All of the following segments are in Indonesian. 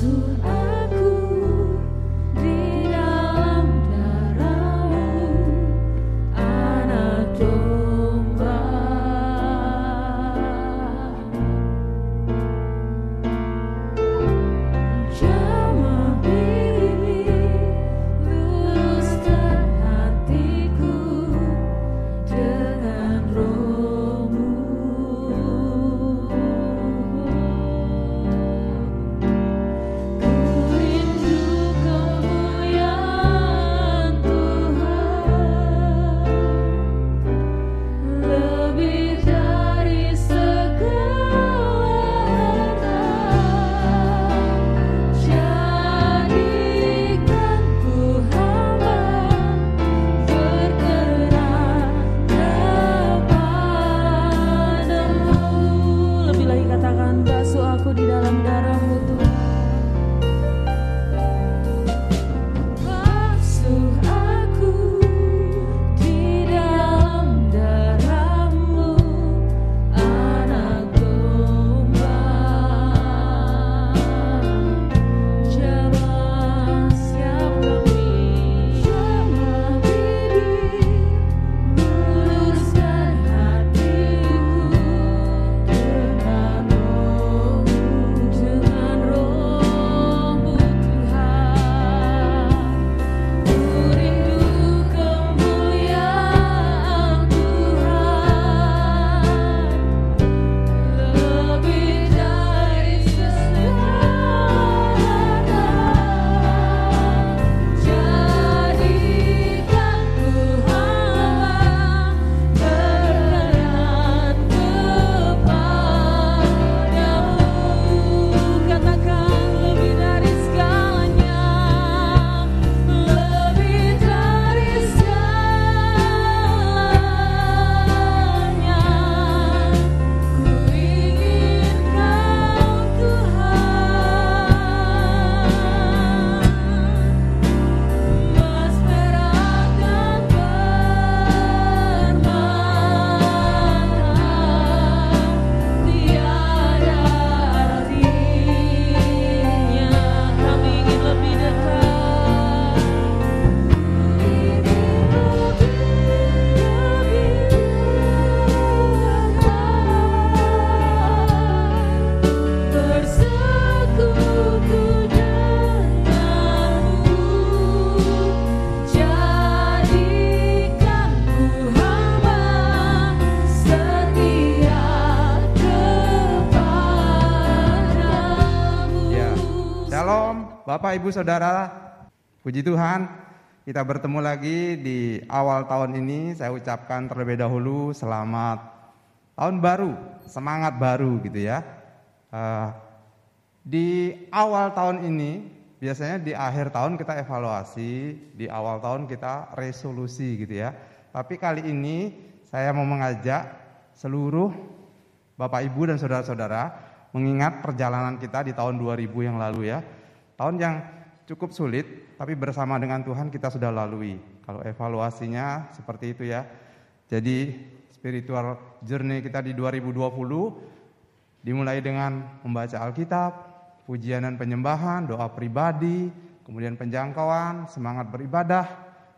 zu Bapak, Ibu, Saudara, puji Tuhan, kita bertemu lagi di awal tahun ini. Saya ucapkan terlebih dahulu selamat tahun baru, semangat baru gitu ya. Uh, di awal tahun ini, biasanya di akhir tahun kita evaluasi, di awal tahun kita resolusi gitu ya. Tapi kali ini saya mau mengajak seluruh Bapak Ibu dan saudara-saudara mengingat perjalanan kita di tahun 2000 yang lalu ya Tahun yang cukup sulit, tapi bersama dengan Tuhan kita sudah lalui. Kalau evaluasinya seperti itu ya. Jadi spiritual journey kita di 2020 dimulai dengan membaca Alkitab, pujian dan penyembahan, doa pribadi, kemudian penjangkauan, semangat beribadah,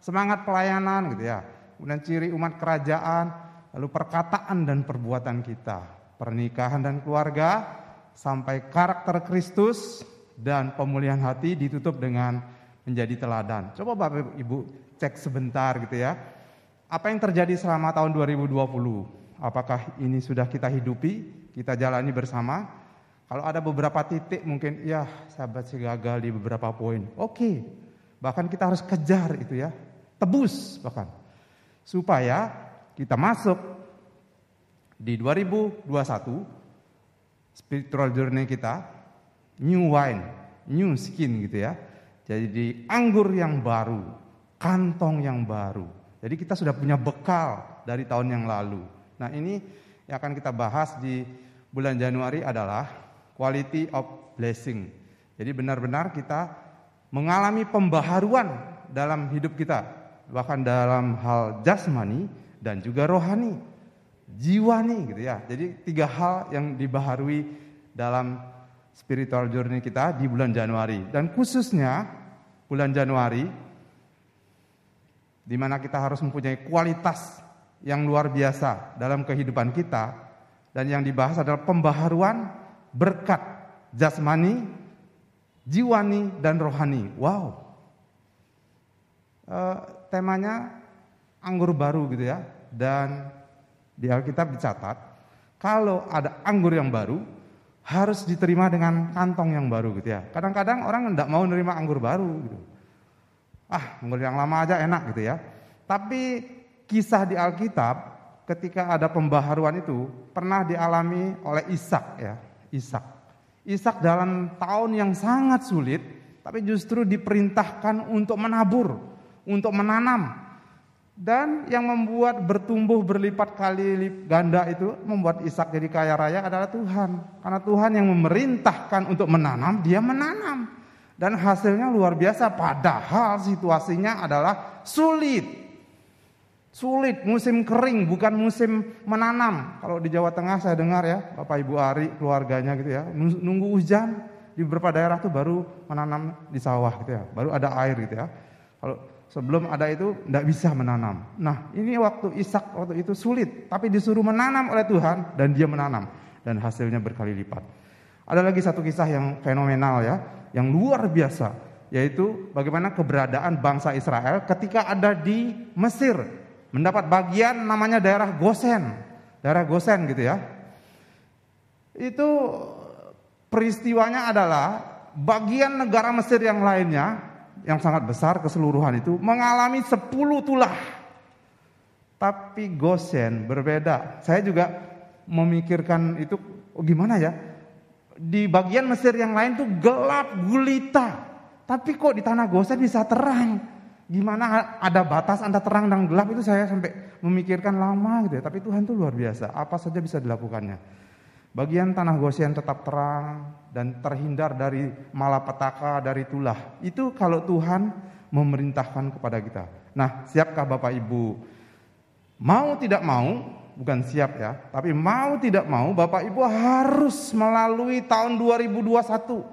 semangat pelayanan gitu ya. Kemudian ciri umat kerajaan, lalu perkataan dan perbuatan kita, pernikahan dan keluarga, sampai karakter Kristus, dan pemulihan hati ditutup dengan menjadi teladan. Coba Bapak Ibu cek sebentar gitu ya. Apa yang terjadi selama tahun 2020? Apakah ini sudah kita hidupi, kita jalani bersama? Kalau ada beberapa titik mungkin ya sahabat sih gagal di beberapa poin. Oke. Bahkan kita harus kejar itu ya. Tebus bahkan. Supaya kita masuk di 2021 spiritual journey kita new wine, new skin gitu ya. Jadi anggur yang baru, kantong yang baru. Jadi kita sudah punya bekal dari tahun yang lalu. Nah ini yang akan kita bahas di bulan Januari adalah quality of blessing. Jadi benar-benar kita mengalami pembaharuan dalam hidup kita. Bahkan dalam hal jasmani dan juga rohani. Jiwa nih gitu ya. Jadi tiga hal yang dibaharui dalam spiritual journey kita di bulan Januari dan khususnya bulan Januari di mana kita harus mempunyai kualitas yang luar biasa dalam kehidupan kita dan yang dibahas adalah pembaharuan berkat jasmani, jiwani dan rohani. Wow. Uh, temanya anggur baru gitu ya. Dan di Alkitab dicatat kalau ada anggur yang baru harus diterima dengan kantong yang baru gitu ya. Kadang-kadang orang tidak mau nerima anggur baru gitu. Ah, anggur yang lama aja enak gitu ya. Tapi kisah di Alkitab ketika ada pembaharuan itu pernah dialami oleh Ishak ya, Ishak. Ishak dalam tahun yang sangat sulit tapi justru diperintahkan untuk menabur, untuk menanam. Dan yang membuat bertumbuh berlipat kali ganda itu membuat Ishak jadi kaya raya adalah Tuhan. Karena Tuhan yang memerintahkan untuk menanam, dia menanam. Dan hasilnya luar biasa padahal situasinya adalah sulit. Sulit, musim kering, bukan musim menanam. Kalau di Jawa Tengah saya dengar ya, Bapak Ibu Ari, keluarganya gitu ya, nunggu hujan di beberapa daerah tuh baru menanam di sawah gitu ya, baru ada air gitu ya. Kalau sebelum ada itu tidak bisa menanam. Nah ini waktu Ishak waktu itu sulit, tapi disuruh menanam oleh Tuhan dan dia menanam dan hasilnya berkali lipat. Ada lagi satu kisah yang fenomenal ya, yang luar biasa, yaitu bagaimana keberadaan bangsa Israel ketika ada di Mesir mendapat bagian namanya daerah Gosen. Daerah Gosen gitu ya. Itu peristiwanya adalah bagian negara Mesir yang lainnya yang sangat besar keseluruhan itu mengalami 10 tulah. Tapi Gosen berbeda. Saya juga memikirkan itu oh gimana ya? Di bagian Mesir yang lain tuh gelap gulita. Tapi kok di tanah Gosen bisa terang? gimana ada batas antara terang dan gelap itu saya sampai memikirkan lama gitu ya. Tapi Tuhan tuh luar biasa. Apa saja bisa dilakukannya. Bagian tanah Goshen tetap terang dan terhindar dari malapetaka, dari tulah. Itu kalau Tuhan memerintahkan kepada kita. Nah, siapkah Bapak Ibu? Mau tidak mau, bukan siap ya, tapi mau tidak mau Bapak Ibu harus melalui tahun 2021.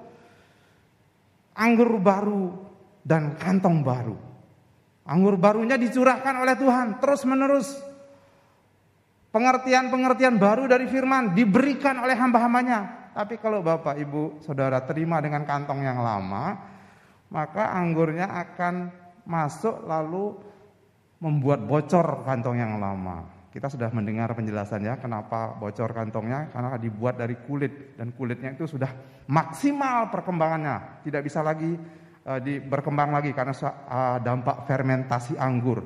Anggur baru dan kantong baru. Anggur barunya dicurahkan oleh Tuhan terus menerus. Pengertian-pengertian baru dari firman diberikan oleh hamba-hambanya. Tapi kalau Bapak Ibu Saudara terima dengan kantong yang lama, maka anggurnya akan masuk lalu membuat bocor kantong yang lama. Kita sudah mendengar penjelasannya kenapa bocor kantongnya karena dibuat dari kulit dan kulitnya itu sudah maksimal perkembangannya, tidak bisa lagi di, berkembang lagi karena uh, dampak fermentasi anggur.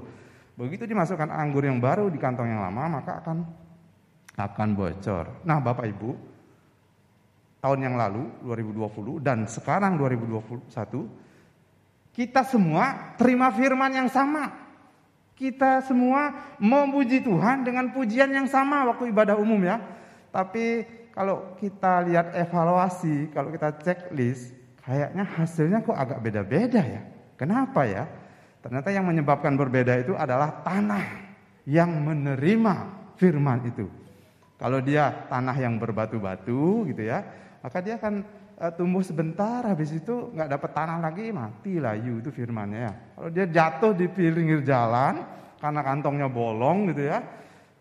Begitu dimasukkan anggur yang baru di kantong yang lama, maka akan akan bocor. Nah, Bapak Ibu, tahun yang lalu 2020 dan sekarang 2021 kita semua terima firman yang sama. Kita semua memuji Tuhan dengan pujian yang sama waktu ibadah umum ya. Tapi kalau kita lihat evaluasi, kalau kita checklist, kayaknya hasilnya kok agak beda-beda ya. Kenapa ya? Ternyata yang menyebabkan berbeda itu adalah tanah yang menerima firman itu. Kalau dia tanah yang berbatu-batu gitu ya, maka dia akan uh, tumbuh sebentar, habis itu nggak dapat tanah lagi, mati layu itu firmannya ya. Kalau dia jatuh di pinggir jalan karena kantongnya bolong gitu ya,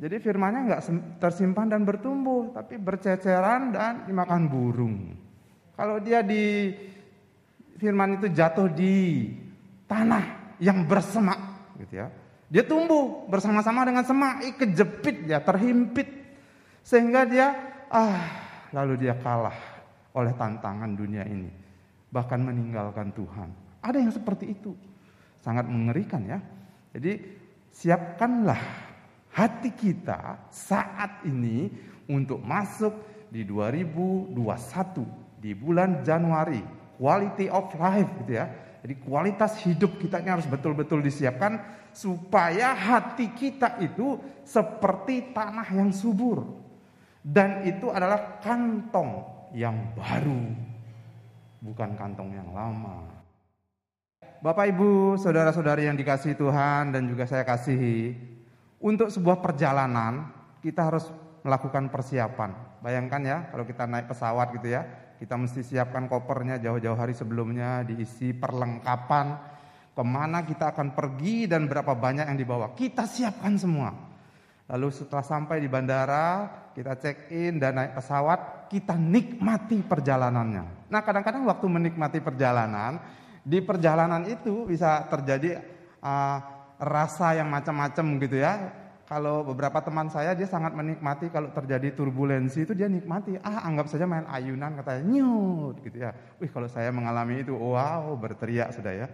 jadi firmannya nggak tersimpan dan bertumbuh, tapi berceceran dan dimakan burung. Kalau dia di firman itu jatuh di tanah yang bersemak gitu ya. Dia tumbuh bersama-sama dengan semak, kejepit ya, terhimpit sehingga dia ah lalu dia kalah oleh tantangan dunia ini. Bahkan meninggalkan Tuhan. Ada yang seperti itu. Sangat mengerikan ya. Jadi siapkanlah hati kita saat ini untuk masuk di 2021 di bulan Januari quality of life gitu ya. Jadi kualitas hidup kita ini harus betul-betul disiapkan supaya hati kita itu seperti tanah yang subur. Dan itu adalah kantong yang baru, bukan kantong yang lama. Bapak Ibu, saudara-saudari yang dikasihi Tuhan dan juga saya kasihi, untuk sebuah perjalanan kita harus melakukan persiapan. Bayangkan ya, kalau kita naik pesawat gitu ya, Kita mesti siapkan kopernya jauh-jauh hari sebelumnya, diisi perlengkapan, ke mana kita akan pergi dan berapa banyak yang dibawa. Kita siapkan semua. Lalu setelah sampai di bandara, kita check in dan naik pesawat, kita nikmati perjalanannya. Nah kadang-kadang waktu menikmati perjalanan, di perjalanan itu bisa terjadi uh, rasa yang macam-macam gitu ya kalau beberapa teman saya dia sangat menikmati kalau terjadi turbulensi itu dia nikmati. Ah anggap saja main ayunan katanya nyut gitu ya. Wih kalau saya mengalami itu wow berteriak sudah ya.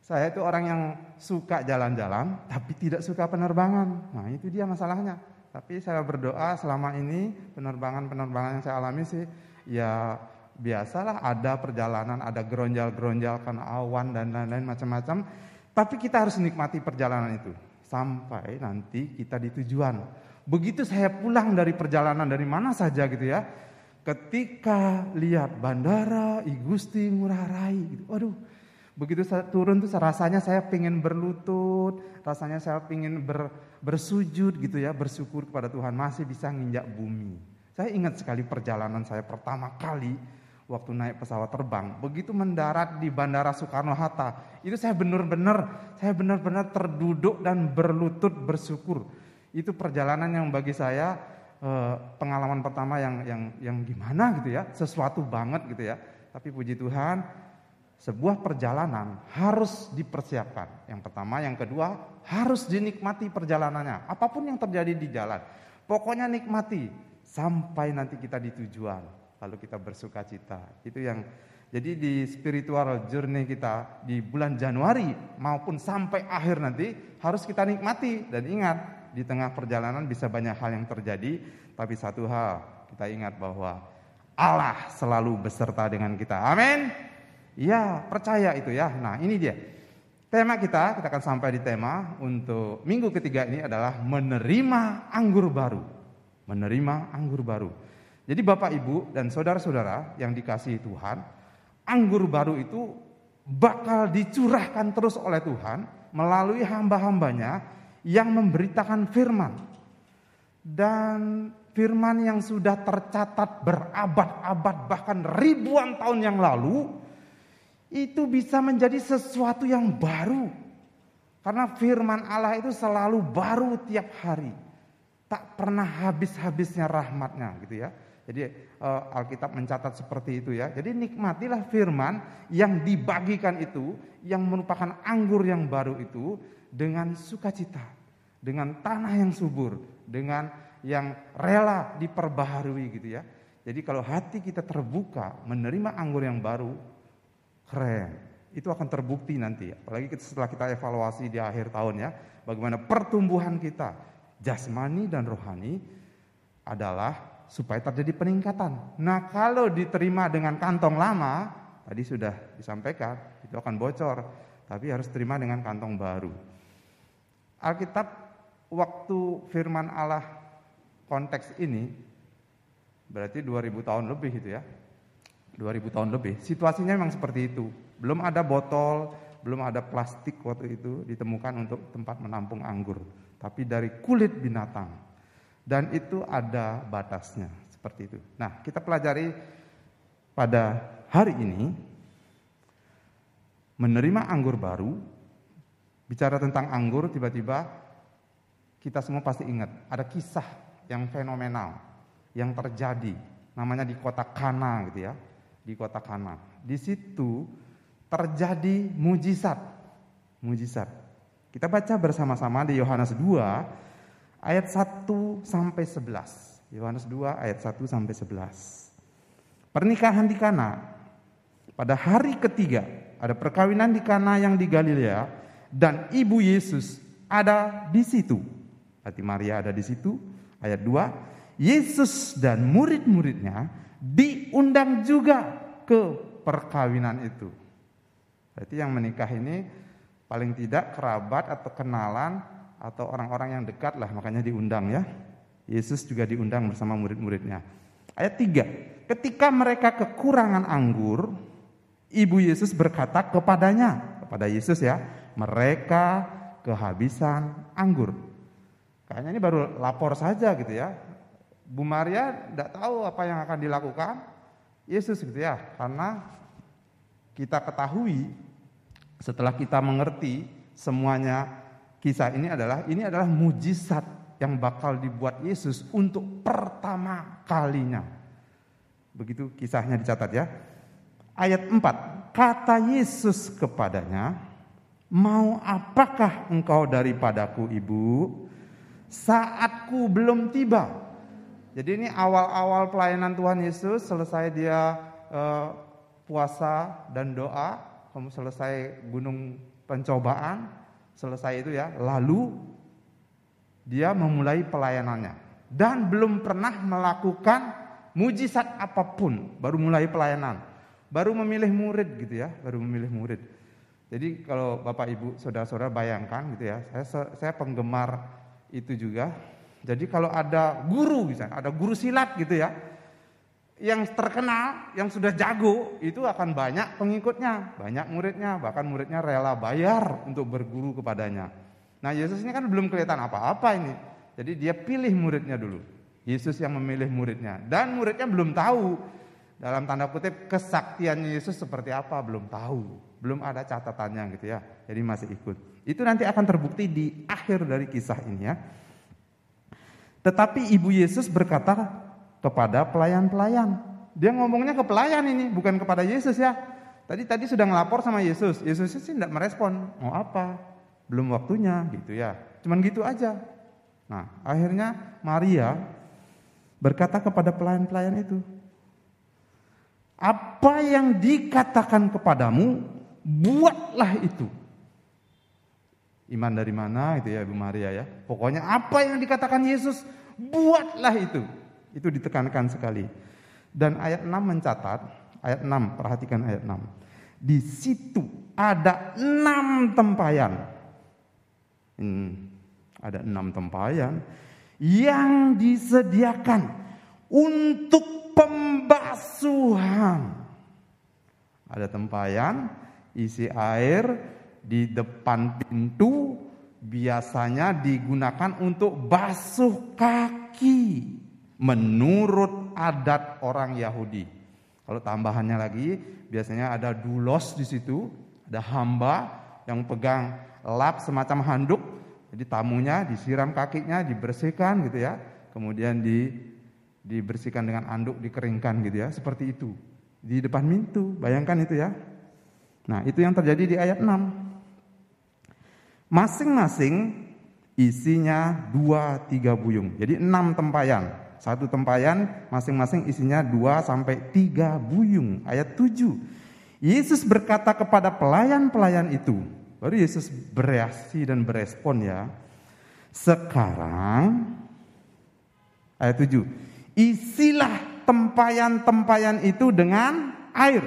Saya itu orang yang suka jalan-jalan tapi tidak suka penerbangan. Nah itu dia masalahnya. Tapi saya berdoa selama ini penerbangan-penerbangan yang saya alami sih ya biasalah ada perjalanan, ada geronjal-geronjal kan awan dan lain-lain macam-macam. Tapi kita harus nikmati perjalanan itu sampai nanti kita di tujuan. Begitu saya pulang dari perjalanan dari mana saja gitu ya, ketika lihat bandara Igusti Ngurah Rai gitu, waduh, begitu saya turun tuh rasanya saya pengen berlutut, rasanya saya pengen ber, bersujud gitu ya, bersyukur kepada Tuhan masih bisa nginjak bumi. Saya ingat sekali perjalanan saya pertama kali waktu naik pesawat terbang, begitu mendarat di Bandara Soekarno Hatta, itu saya benar-benar saya benar-benar terduduk dan berlutut bersyukur. Itu perjalanan yang bagi saya eh, pengalaman pertama yang yang yang gimana gitu ya, sesuatu banget gitu ya. Tapi puji Tuhan, sebuah perjalanan harus dipersiapkan. Yang pertama, yang kedua harus dinikmati perjalanannya. Apa pun yang terjadi di jalan, pokoknya nikmati sampai nanti kita di tujuan lalu kita bersuka cita. Itu yang jadi di spiritual journey kita di bulan Januari maupun sampai akhir nanti harus kita nikmati dan ingat di tengah perjalanan bisa banyak hal yang terjadi tapi satu hal kita ingat bahwa Allah selalu beserta dengan kita. Amin. Ya, percaya itu ya. Nah, ini dia. Tema kita, kita akan sampai di tema untuk minggu ketiga ini adalah menerima anggur baru. Menerima anggur baru. Jadi Bapak Ibu dan saudara-saudara yang dikasihi Tuhan, anggur baru itu bakal dicurahkan terus oleh Tuhan melalui hamba-hambanya yang memberitakan firman. Dan firman yang sudah tercatat berabad-abad bahkan ribuan tahun yang lalu itu bisa menjadi sesuatu yang baru. Karena firman Allah itu selalu baru tiap hari. Tak pernah habis-habisnya rahmatnya gitu ya. Jadi uh, Alkitab mencatat seperti itu ya. Jadi nikmatilah firman yang dibagikan itu, yang merupakan anggur yang baru itu dengan sukacita, dengan tanah yang subur, dengan yang rela diperbaharui gitu ya. Jadi kalau hati kita terbuka menerima anggur yang baru, keren. Itu akan terbukti nanti, apalagi setelah kita evaluasi di akhir tahun ya, bagaimana pertumbuhan kita jasmani dan rohani adalah supaya terjadi peningkatan. Nah, kalau diterima dengan kantong lama, tadi sudah disampaikan, itu akan bocor, tapi harus terima dengan kantong baru. Alkitab waktu firman Allah konteks ini berarti 2000 tahun lebih itu ya. 2000 tahun lebih. Situasinya memang seperti itu. Belum ada botol, belum ada plastik waktu itu ditemukan untuk tempat menampung anggur, tapi dari kulit binatang. Dan itu ada batasnya, seperti itu. Nah, kita pelajari pada hari ini menerima anggur baru. Bicara tentang anggur, tiba-tiba kita semua pasti ingat ada kisah yang fenomenal yang terjadi namanya di kota Kana gitu ya. Di kota Kana. Di situ terjadi mujizat. Mujizat. Kita baca bersama-sama di Yohanes 2 ayat 1 sampai 11. Yohanes 2 ayat 1 sampai 11. Pernikahan di Kana. Pada hari ketiga ada perkawinan di Kana yang di Galilea dan ibu Yesus ada di situ. Hati Maria ada di situ. Ayat 2, Yesus dan murid-muridnya diundang juga ke perkawinan itu. Berarti yang menikah ini paling tidak kerabat atau kenalan atau orang-orang yang dekat lah makanya diundang ya. Yesus juga diundang bersama murid-muridnya. Ayat 3. Ketika mereka kekurangan anggur, ibu Yesus berkata kepadanya, kepada Yesus ya, mereka kehabisan anggur. Kayaknya ini baru lapor saja gitu ya. Bu Maria tidak tahu apa yang akan dilakukan. Yesus gitu ya. Karena kita ketahui setelah kita mengerti semuanya kisah ini adalah ini adalah mujizat yang bakal dibuat Yesus untuk pertama kalinya. Begitu kisahnya dicatat ya. Ayat 4, kata Yesus kepadanya, "Mau apakah engkau daripadaku, Ibu? Saatku belum tiba." Jadi ini awal-awal pelayanan Tuhan Yesus, selesai dia eh, puasa dan doa, kamu selesai gunung pencobaan, selesai itu ya, lalu dia memulai pelayanannya. Dan belum pernah melakukan mujizat apa pun, baru mulai pelayanan, baru memilih murid gitu ya, baru memilih murid. Jadi kalau Bapak Ibu Saudara-saudara bayangkan gitu ya, saya saya penggemar itu juga. Jadi kalau ada guru misalnya, ada guru silat gitu ya, yang terkenal, yang sudah jago, itu akan banyak pengikutnya, banyak muridnya, bahkan muridnya rela bayar untuk berguru kepadanya. Nah Yesus ini kan belum kelihatan apa-apa ini, jadi dia pilih muridnya dulu. Yesus yang memilih muridnya dan muridnya belum tahu dalam tanda kutip kesaktiannya Yesus seperti apa belum tahu, belum ada catatannya gitu ya. Jadi masih ikut. Itu nanti akan terbukti di akhir dari kisah ini ya. Tetapi ibu Yesus berkata kepada pelayan-pelayan. Dia ngomongnya ke pelayan ini, bukan kepada Yesus ya. Tadi tadi sudah ngelapor sama Yesus. Yesus sih tidak merespon. Mau apa? Belum waktunya gitu ya. Cuman gitu aja. Nah, akhirnya Maria berkata kepada pelayan-pelayan itu, "Apa yang dikatakan kepadamu, buatlah itu." Iman dari mana itu ya Ibu Maria ya. Pokoknya apa yang dikatakan Yesus, buatlah itu. Itu ditekankan sekali. Dan ayat 6 mencatat, ayat 6, perhatikan ayat 6. Di situ ada enam tempayan. Hmm, ada enam tempayan yang disediakan untuk pembasuhan. Ada tempayan isi air di depan pintu biasanya digunakan untuk basuh kaki menurut adat orang Yahudi. Kalau tambahannya lagi, biasanya ada dulos di situ, ada hamba yang pegang lap semacam handuk jadi tamunya disiram kakinya, dibersihkan gitu ya. Kemudian di dibersihkan dengan anduk, dikeringkan gitu ya. Seperti itu. Di depan pintu, bayangkan itu ya. Nah, itu yang terjadi di ayat 6. Masing-masing isinya dua tiga buyung. Jadi enam tempayan. Satu tempayan masing-masing isinya dua sampai tiga buyung. Ayat 7. Yesus berkata kepada pelayan-pelayan itu, Baru Yesus bereaksi dan berespon ya. Sekarang ayat 7. Isilah tempayan-tempayan itu dengan air.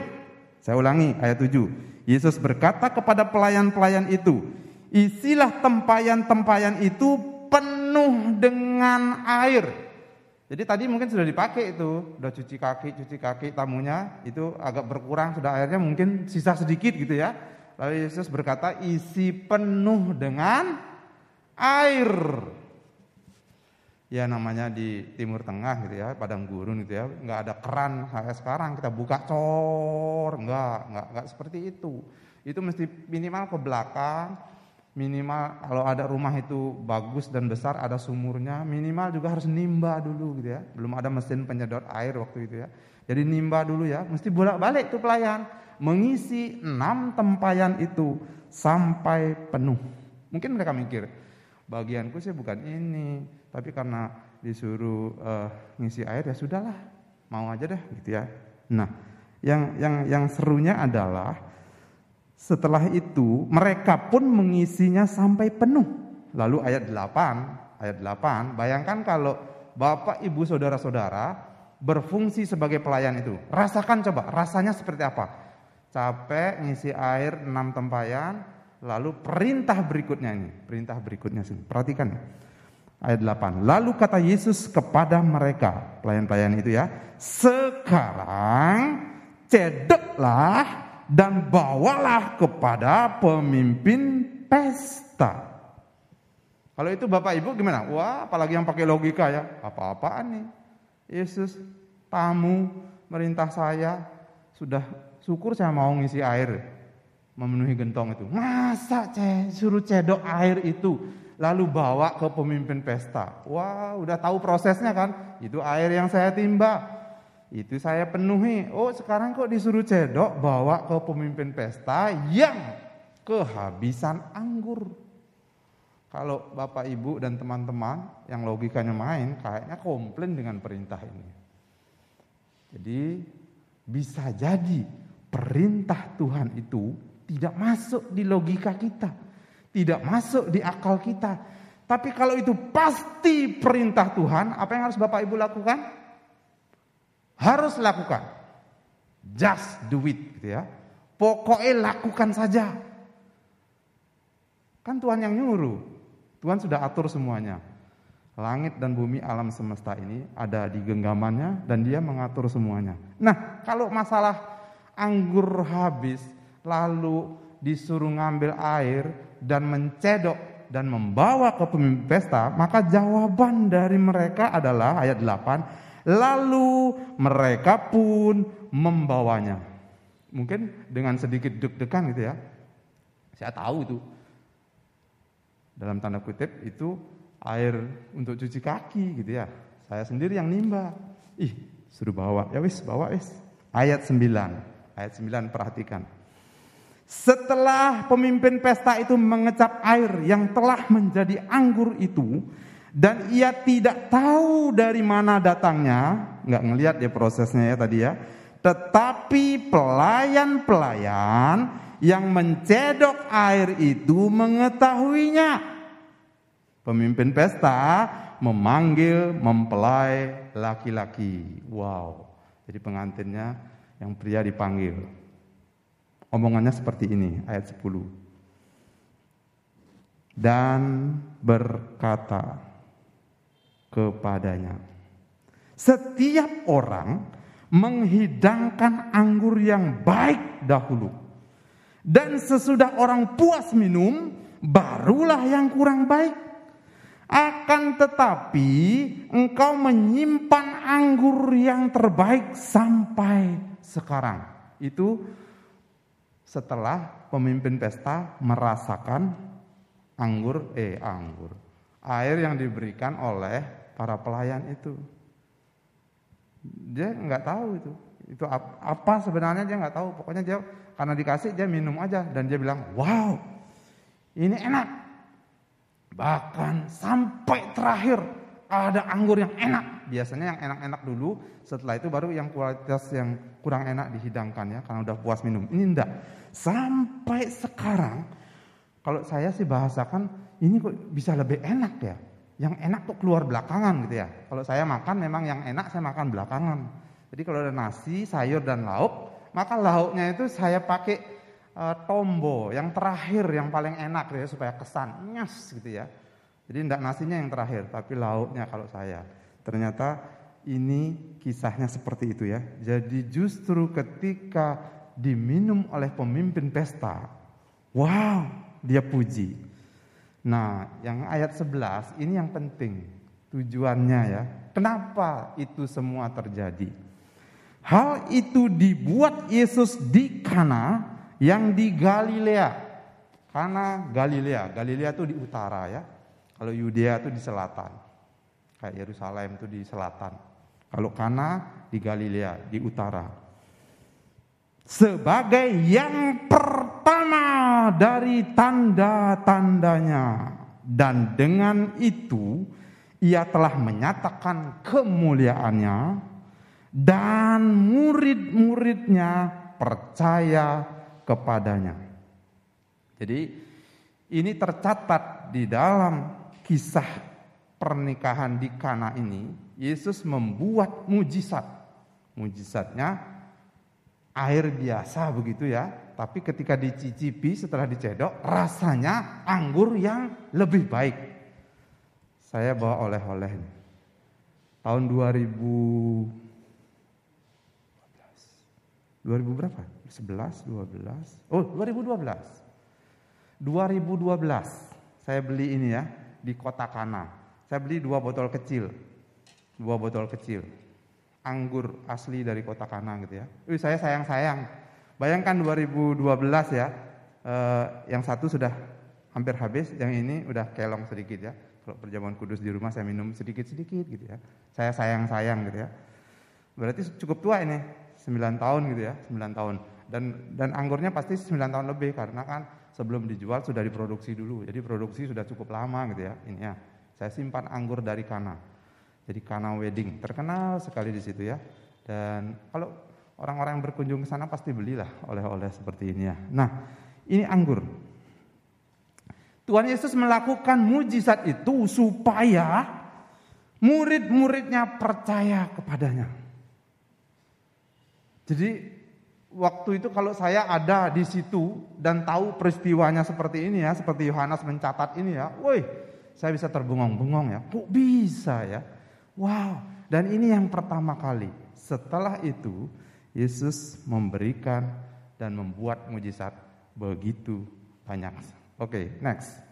Saya ulangi ayat 7. Yesus berkata kepada pelayan-pelayan itu, isilah tempayan-tempayan itu penuh dengan air. Jadi tadi mungkin sudah dipakai itu, sudah cuci kaki, cuci kaki tamunya, itu agak berkurang, sudah airnya mungkin sisa sedikit gitu ya. Lalu Yesus berkata, isi penuh dengan air. Ya namanya di Timur Tengah gitu ya, padang gurun gitu ya, nggak ada keran kayak sekarang kita buka cor, nggak, nggak, nggak seperti itu. Itu mesti minimal ke belakang, minimal kalau ada rumah itu bagus dan besar, ada sumurnya, minimal juga harus nimba dulu gitu ya. Belum ada mesin penyedot air waktu itu ya. Jadi nimba dulu ya, mesti bolak-balik tuh pelayan mengisi enam tempayan itu sampai penuh. Mungkin mereka mikir, bagianku sih bukan ini, tapi karena disuruh uh, ngisi air ya sudahlah, mau aja deh gitu ya. Nah, yang yang yang serunya adalah setelah itu mereka pun mengisinya sampai penuh. Lalu ayat 8, ayat 8, bayangkan kalau Bapak, Ibu, Saudara-saudara berfungsi sebagai pelayan itu. Rasakan coba, rasanya seperti apa? capek ngisi air enam tempayan, lalu perintah berikutnya ini, perintah berikutnya sini. Perhatikan ayat 8. Lalu kata Yesus kepada mereka, pelayan-pelayan itu ya, sekarang cedeklah dan bawalah kepada pemimpin pesta. Kalau itu Bapak Ibu gimana? Wah, apalagi yang pakai logika ya. Apa-apaan nih? Yesus tamu merintah saya sudah syukur saya mau ngisi air memenuhi gentong itu. Masa ce, suruh cedok air itu lalu bawa ke pemimpin pesta. Wah, udah tahu prosesnya kan? Itu air yang saya timba. Itu saya penuhi. Oh, sekarang kok disuruh cedok bawa ke pemimpin pesta yang kehabisan anggur. Kalau Bapak Ibu dan teman-teman yang logikanya main, kayaknya komplain dengan perintah ini. Jadi bisa jadi perintah Tuhan itu tidak masuk di logika kita, tidak masuk di akal kita. Tapi kalau itu pasti perintah Tuhan, apa yang harus Bapak Ibu lakukan? Harus lakukan. Just do it gitu ya. Pokoknya lakukan saja. Kan Tuhan yang nyuruh. Tuhan sudah atur semuanya. Langit dan bumi alam semesta ini ada di genggamannya dan dia mengatur semuanya. Nah, kalau masalah anggur habis lalu disuruh ngambil air dan mencedok dan membawa ke pemimpin pesta, maka jawaban dari mereka adalah ayat 8, lalu mereka pun membawanya. Mungkin dengan sedikit deg-degan gitu ya. Saya tahu itu dalam tanda kutip itu air untuk cuci kaki gitu ya. Saya sendiri yang nimba. Ih, suruh bawa. Ya wis, bawa wis. Ayat 9. Ayat 9 perhatikan. Setelah pemimpin pesta itu mengecap air yang telah menjadi anggur itu dan ia tidak tahu dari mana datangnya, nggak ngelihat ya prosesnya ya tadi ya. Tetapi pelayan-pelayan yang mencedok air itu mengetahuinya. Pemimpin pesta memanggil mempelai laki-laki. Wow. Jadi pengantinnya yang pria dipanggil. Omongannya seperti ini, ayat 10. Dan berkata kepadanya, setiap orang menghidangkan anggur yang baik dahulu dan sesudah orang puas minum, barulah yang kurang baik. Akan tetapi engkau menyimpan anggur yang terbaik sampai sekarang. Itu setelah pemimpin pesta merasakan anggur, eh anggur, air yang diberikan oleh para pelayan itu. Dia nggak tahu itu, itu apa sebenarnya dia nggak tahu. Pokoknya dia karena dikasih dia minum aja dan dia bilang, wow ini enak. Bahkan sampai terakhir ada anggur yang enak. Biasanya yang enak-enak dulu, setelah itu baru yang kualitas yang kurang enak dihidangkan ya, karena udah puas minum. Ini enggak. Sampai sekarang, kalau saya sih bahasakan, ini kok bisa lebih enak ya. Yang enak tuh keluar belakangan gitu ya. Kalau saya makan memang yang enak saya makan belakangan. Jadi kalau ada nasi, sayur dan lauk, maka lauknya itu saya pakai uh, tombo yang terakhir yang paling enak ya supaya kesan nyas gitu ya. Jadi tidak nasinya yang terakhir, tapi lauknya kalau saya. Ternyata ini kisahnya seperti itu ya. Jadi justru ketika diminum oleh pemimpin pesta, wow, dia puji. Nah, yang ayat 11 ini yang penting tujuannya ya. Kenapa itu semua terjadi? Hal itu dibuat Yesus di Kana yang di Galilea. Kana Galilea, Galilea itu di utara ya. Kalau Yudea itu di selatan. Kayak Yerusalem itu di selatan. Kalau Kana di Galilea, di utara. Sebagai yang pertama dari tanda-tandanya. Dan dengan itu ia telah menyatakan kemuliaannya dan murid-muridnya percaya kepadanya. Jadi ini tercatat di dalam kisah pernikahan di Kana ini, Yesus membuat mujizat. Mujizatnya air biasa begitu ya, tapi ketika dicicipi setelah dicedok rasanya anggur yang lebih baik. Saya bawa oleh-oleh tahun 2000 2000 berapa? 11, 12. Oh, 2012. 2012 saya beli ini ya di Kota Kana. Saya beli dua botol kecil. Dua botol kecil. Anggur asli dari kota Kana gitu ya. Wih, saya sayang-sayang. Bayangkan 2012 ya, eh, yang satu sudah hampir habis, yang ini udah kelong sedikit ya. Kalau perjamuan kudus di rumah saya minum sedikit-sedikit gitu ya. Saya sayang-sayang gitu ya. Berarti cukup tua ini, 9 tahun gitu ya, 9 tahun. Dan dan anggurnya pasti 9 tahun lebih karena kan sebelum dijual sudah diproduksi dulu. Jadi produksi sudah cukup lama gitu ya. Ini ya. Saya simpan anggur dari Kana. Jadi Kana Wedding terkenal sekali di situ ya. Dan kalau orang-orang yang berkunjung ke sana pasti belilah oleh-oleh seperti ini ya. Nah, ini anggur. Tuhan Yesus melakukan mujizat itu supaya murid-muridnya percaya kepadanya. Jadi waktu itu kalau saya ada di situ dan tahu peristiwanya seperti ini ya, seperti Yohanes mencatat ini ya, woi saya bisa terbengong-bengong ya. Kok bisa ya? Wow. Dan ini yang pertama kali. Setelah itu Yesus memberikan dan membuat mujizat begitu banyak. Oke, okay, next.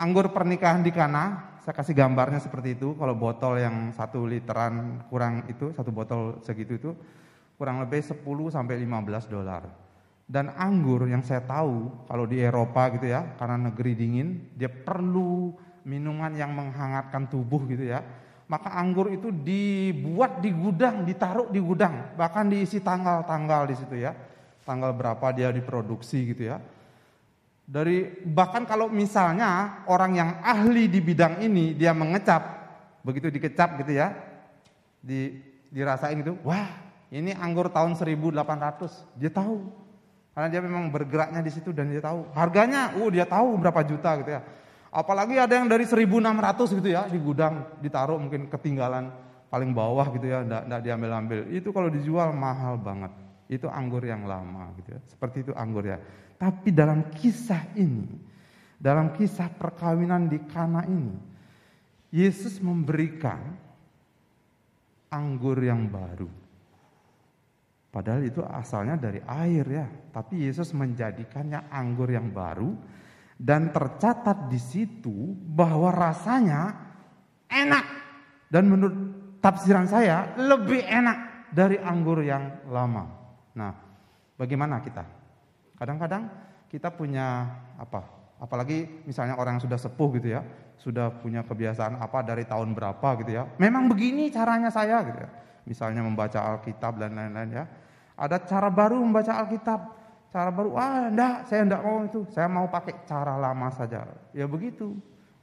Anggur pernikahan di Kana, saya kasih gambarnya seperti itu. Kalau botol yang satu literan kurang itu, satu botol segitu itu, kurang lebih 10 sampai 15 dolar. Dan anggur yang saya tahu kalau di Eropa gitu ya, karena negeri dingin, dia perlu minuman yang menghangatkan tubuh gitu ya. Maka anggur itu dibuat di gudang, ditaruh di gudang, bahkan diisi tanggal-tanggal di situ ya. Tanggal berapa dia diproduksi gitu ya. Dari bahkan kalau misalnya orang yang ahli di bidang ini dia mengecap, begitu dikecap gitu ya, di dirasain gitu, wah ini anggur tahun 1800, dia tahu karena dia memang bergeraknya di situ dan dia tahu. Harganya, uh dia tahu berapa juta gitu ya. Apalagi ada yang dari 1600 gitu ya di gudang ditaruh mungkin ketinggalan paling bawah gitu ya, enggak diambil-ambil. Itu kalau dijual mahal banget. Itu anggur yang lama gitu ya. Seperti itu anggur ya. Tapi dalam kisah ini, dalam kisah perkawinan di Kana ini, Yesus memberikan anggur yang baru. Padahal itu asalnya dari air ya, tapi Yesus menjadikannya anggur yang baru dan tercatat di situ bahwa rasanya enak dan menurut tafsiran saya lebih enak dari anggur yang lama. Nah, bagaimana kita? Kadang-kadang kita punya apa? Apalagi misalnya orang yang sudah sepuh gitu ya, sudah punya kebiasaan apa dari tahun berapa gitu ya. Memang begini caranya saya gitu ya. Misalnya membaca Alkitab dan lain-lain ya ada cara baru membaca Alkitab. Cara baru, ah enggak, saya enggak mau itu. Saya mau pakai cara lama saja. Ya begitu.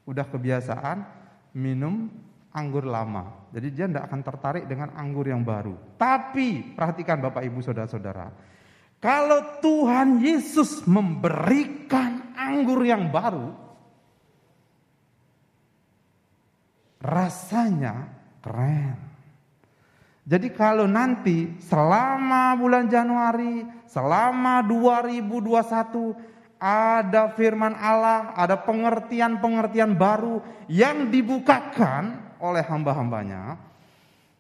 Udah kebiasaan minum anggur lama. Jadi dia enggak akan tertarik dengan anggur yang baru. Tapi perhatikan Bapak Ibu Saudara-saudara. Kalau Tuhan Yesus memberikan anggur yang baru, rasanya keren. Jadi kalau nanti selama bulan Januari, selama 2021 ada firman Allah, ada pengertian-pengertian baru yang dibukakan oleh hamba-hambanya,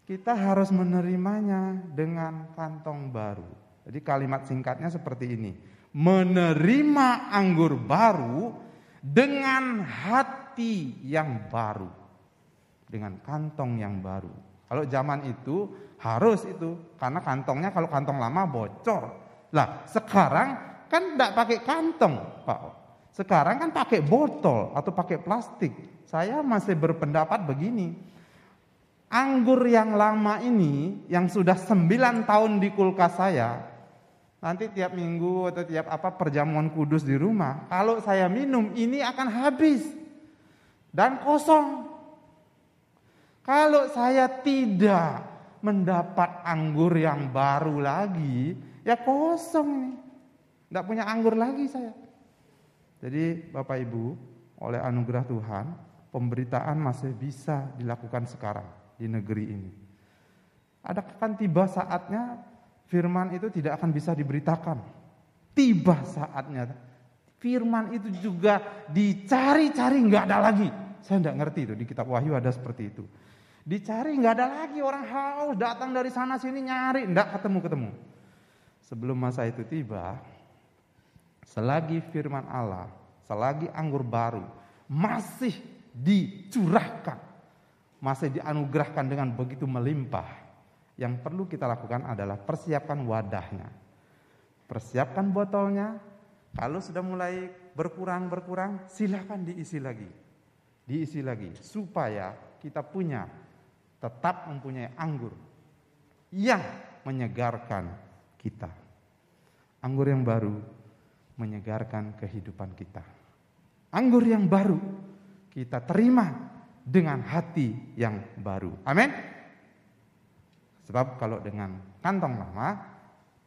kita harus menerimanya dengan kantong baru. Jadi kalimat singkatnya seperti ini. Menerima anggur baru dengan hati yang baru. Dengan kantong yang baru. Kalau zaman itu harus itu karena kantongnya kalau kantong lama bocor. Lah sekarang kan tidak pakai kantong, Pak. Sekarang kan pakai botol atau pakai plastik. Saya masih berpendapat begini. Anggur yang lama ini yang sudah 9 tahun di kulkas saya, nanti tiap minggu atau tiap apa perjamuan kudus di rumah, kalau saya minum ini akan habis dan kosong. Kalau saya tidak mendapat anggur yang baru lagi, ya kosong ini. Tidak punya anggur lagi saya. Jadi Bapak Ibu, oleh anugerah Tuhan, pemberitaan masih bisa dilakukan sekarang di negeri ini. Ada kan tiba saatnya firman itu tidak akan bisa diberitakan. Tiba saatnya firman itu juga dicari-cari nggak ada lagi. Saya tidak ngerti itu di kitab Wahyu ada seperti itu. Dicari nggak ada lagi orang haus datang dari sana sini nyari nggak ketemu ketemu. Sebelum masa itu tiba, selagi firman Allah, selagi anggur baru masih dicurahkan, masih dianugerahkan dengan begitu melimpah. Yang perlu kita lakukan adalah persiapkan wadahnya. Persiapkan botolnya. Kalau sudah mulai berkurang-berkurang, silahkan diisi lagi. Diisi lagi supaya kita punya tetap mempunyai anggur yang menyegarkan kita. Anggur yang baru menyegarkan kehidupan kita. Anggur yang baru kita terima dengan hati yang baru. Amin. Sebab kalau dengan kantong lama,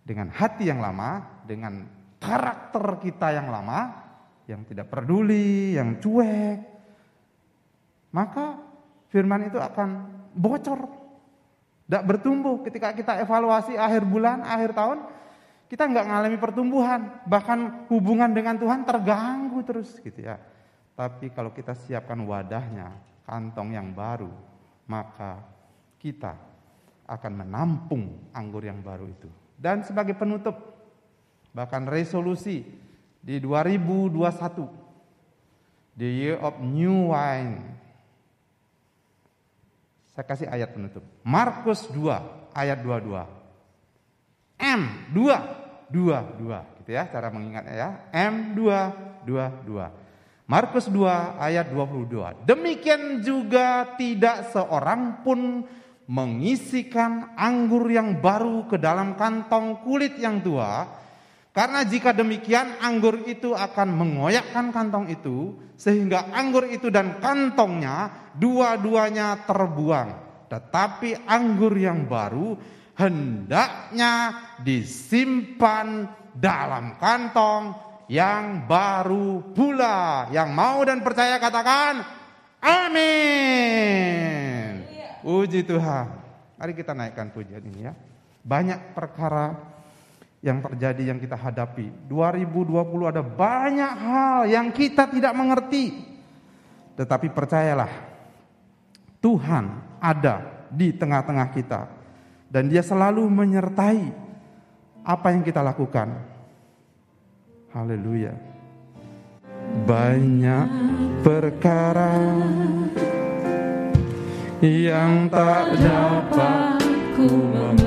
dengan hati yang lama, dengan karakter kita yang lama, yang tidak peduli, yang cuek, maka firman itu akan bocor. Tidak bertumbuh ketika kita evaluasi akhir bulan, akhir tahun, kita nggak mengalami pertumbuhan, bahkan hubungan dengan Tuhan terganggu terus gitu ya. Tapi kalau kita siapkan wadahnya, kantong yang baru, maka kita akan menampung anggur yang baru itu. Dan sebagai penutup, bahkan resolusi di 2021, the year of new wine. Saya kasih ayat penutup. Markus 2 ayat 22. M 2 dua, dua, gitu ya cara mengingatnya ya. M dua, dua, dua. Markus 2 ayat 22. Demikian juga tidak seorang pun mengisikan anggur yang baru ke dalam kantong kulit yang tua, karena jika demikian anggur itu akan mengoyakkan kantong itu sehingga anggur itu dan kantongnya dua-duanya terbuang. Tetapi anggur yang baru hendaknya disimpan dalam kantong yang baru pula. Yang mau dan percaya katakan amin. Puji Tuhan. Mari kita naikkan pujian ini ya. Banyak perkara yang terjadi yang kita hadapi. 2020 ada banyak hal yang kita tidak mengerti. Tetapi percayalah, Tuhan ada di tengah-tengah kita dan dia selalu menyertai apa yang kita lakukan. Haleluya. Banyak perkara yang tak dapat ku.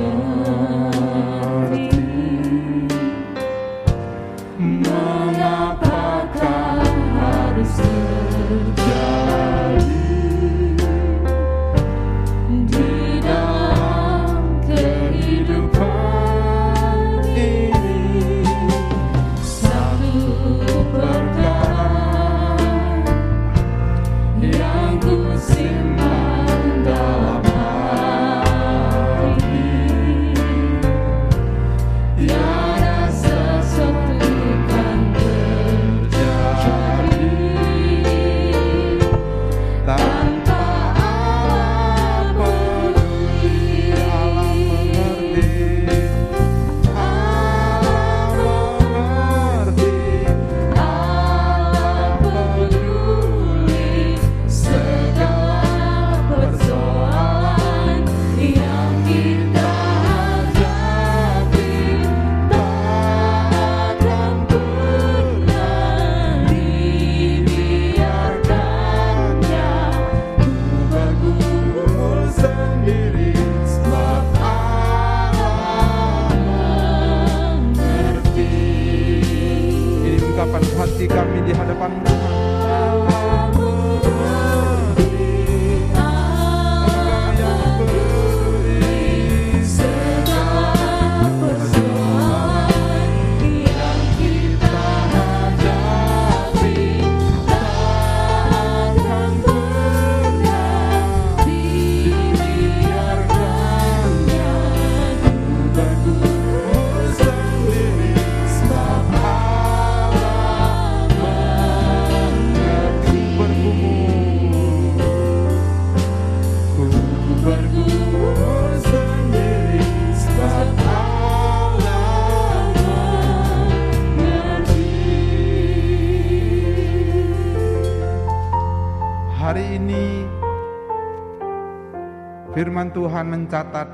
Firman Tuhan mencatat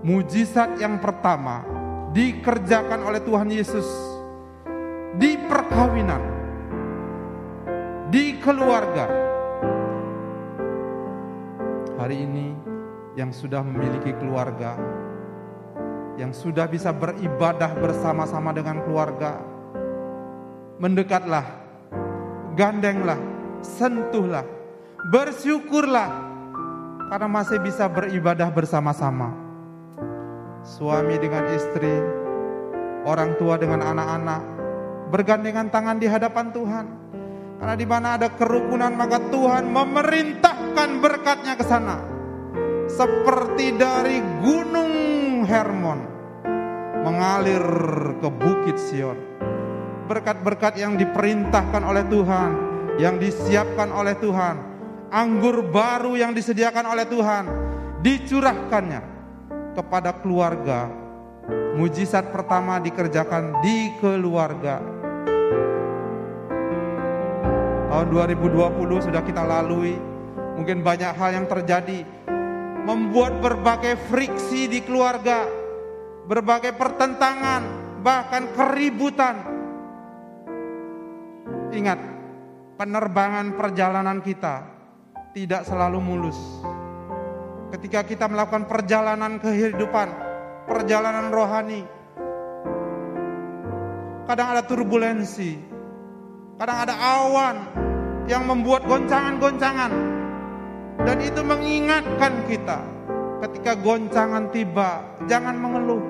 mujizat yang pertama dikerjakan oleh Tuhan Yesus di perkawinan, di keluarga, hari ini yang sudah memiliki keluarga, yang sudah bisa beribadah bersama-sama dengan keluarga, mendekatlah, gandenglah, sentuhlah, bersyukurlah karena masih bisa beribadah bersama-sama. Suami dengan istri, orang tua dengan anak-anak, bergandengan tangan di hadapan Tuhan. Karena di mana ada kerukunan maka Tuhan memerintahkan berkatnya ke sana. Seperti dari gunung Hermon mengalir ke bukit Sion. Berkat-berkat yang diperintahkan oleh Tuhan, yang disiapkan oleh Tuhan, anggur baru yang disediakan oleh Tuhan, dicurahkannya kepada keluarga. Mujizat pertama dikerjakan di keluarga Tahun 2020 sudah kita lalui. Mungkin banyak hal yang terjadi. Membuat berbagai friksi di keluarga. Berbagai pertentangan. Bahkan keributan. Ingat, penerbangan perjalanan kita tidak selalu mulus. Ketika kita melakukan perjalanan kehidupan, perjalanan rohani, kadang ada turbulensi, kadang ada awan, yang membuat goncangan-goncangan. Dan itu mengingatkan kita ketika goncangan tiba, jangan mengeluh,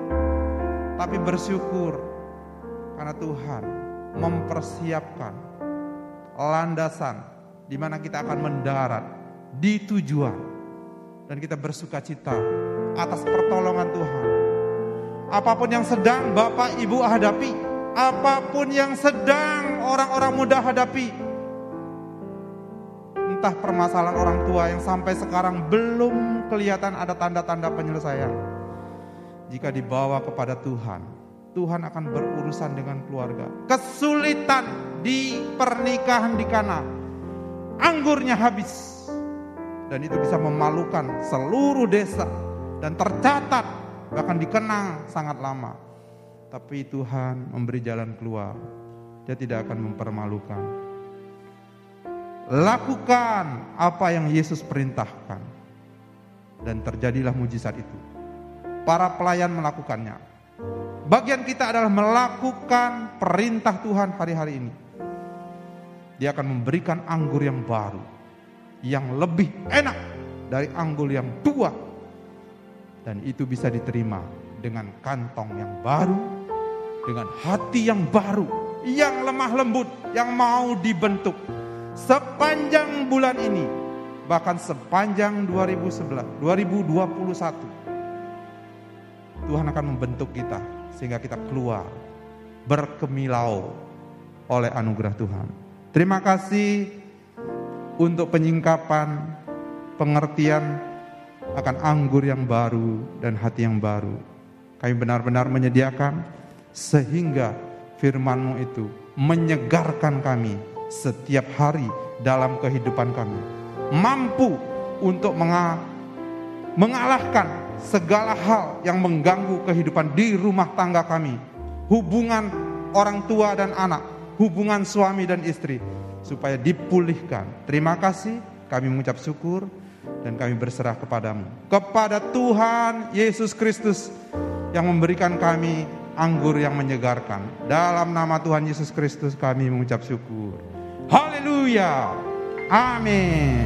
tapi bersyukur karena Tuhan mempersiapkan landasan di mana kita akan mendarat di tujuan dan kita bersuka cita atas pertolongan Tuhan. Apa pun yang sedang Bapak Ibu hadapi, apa pun yang sedang orang-orang muda hadapi, entah permasalahan orang tua yang sampai sekarang belum kelihatan ada tanda-tanda penyelesaian. Jika dibawa kepada Tuhan, Tuhan akan berurusan dengan keluarga. Kesulitan di pernikahan di Kana, anggurnya habis. Dan itu bisa memalukan seluruh desa dan tercatat bahkan dikenang sangat lama. Tapi Tuhan memberi jalan keluar. Dia tidak akan mempermalukan. Lakukan apa yang Yesus perintahkan. Dan terjadilah mujizat itu. Para pelayan melakukannya. Bagian kita adalah melakukan perintah Tuhan hari-hari ini. Dia akan memberikan anggur yang baru. Yang lebih enak dari anggur yang tua. Dan itu bisa diterima dengan kantong yang baru. Dengan hati yang baru. Yang lemah lembut. Yang mau dibentuk sepanjang bulan ini bahkan sepanjang 2011 2021 Tuhan akan membentuk kita sehingga kita keluar berkemilau oleh anugerah Tuhan. Terima kasih untuk penyingkapan pengertian akan anggur yang baru dan hati yang baru. Kami benar-benar menyediakan sehingga firman-Mu itu menyegarkan kami setiap hari dalam kehidupan kami. Mampu untuk mengalahkan segala hal yang mengganggu kehidupan di rumah tangga kami. Hubungan orang tua dan anak, hubungan suami dan istri supaya dipulihkan. Terima kasih, kami mengucap syukur dan kami berserah kepadamu. Kepada Tuhan Yesus Kristus yang memberikan kami anggur yang menyegarkan. Dalam nama Tuhan Yesus Kristus kami mengucap syukur. Haleluya. Amin.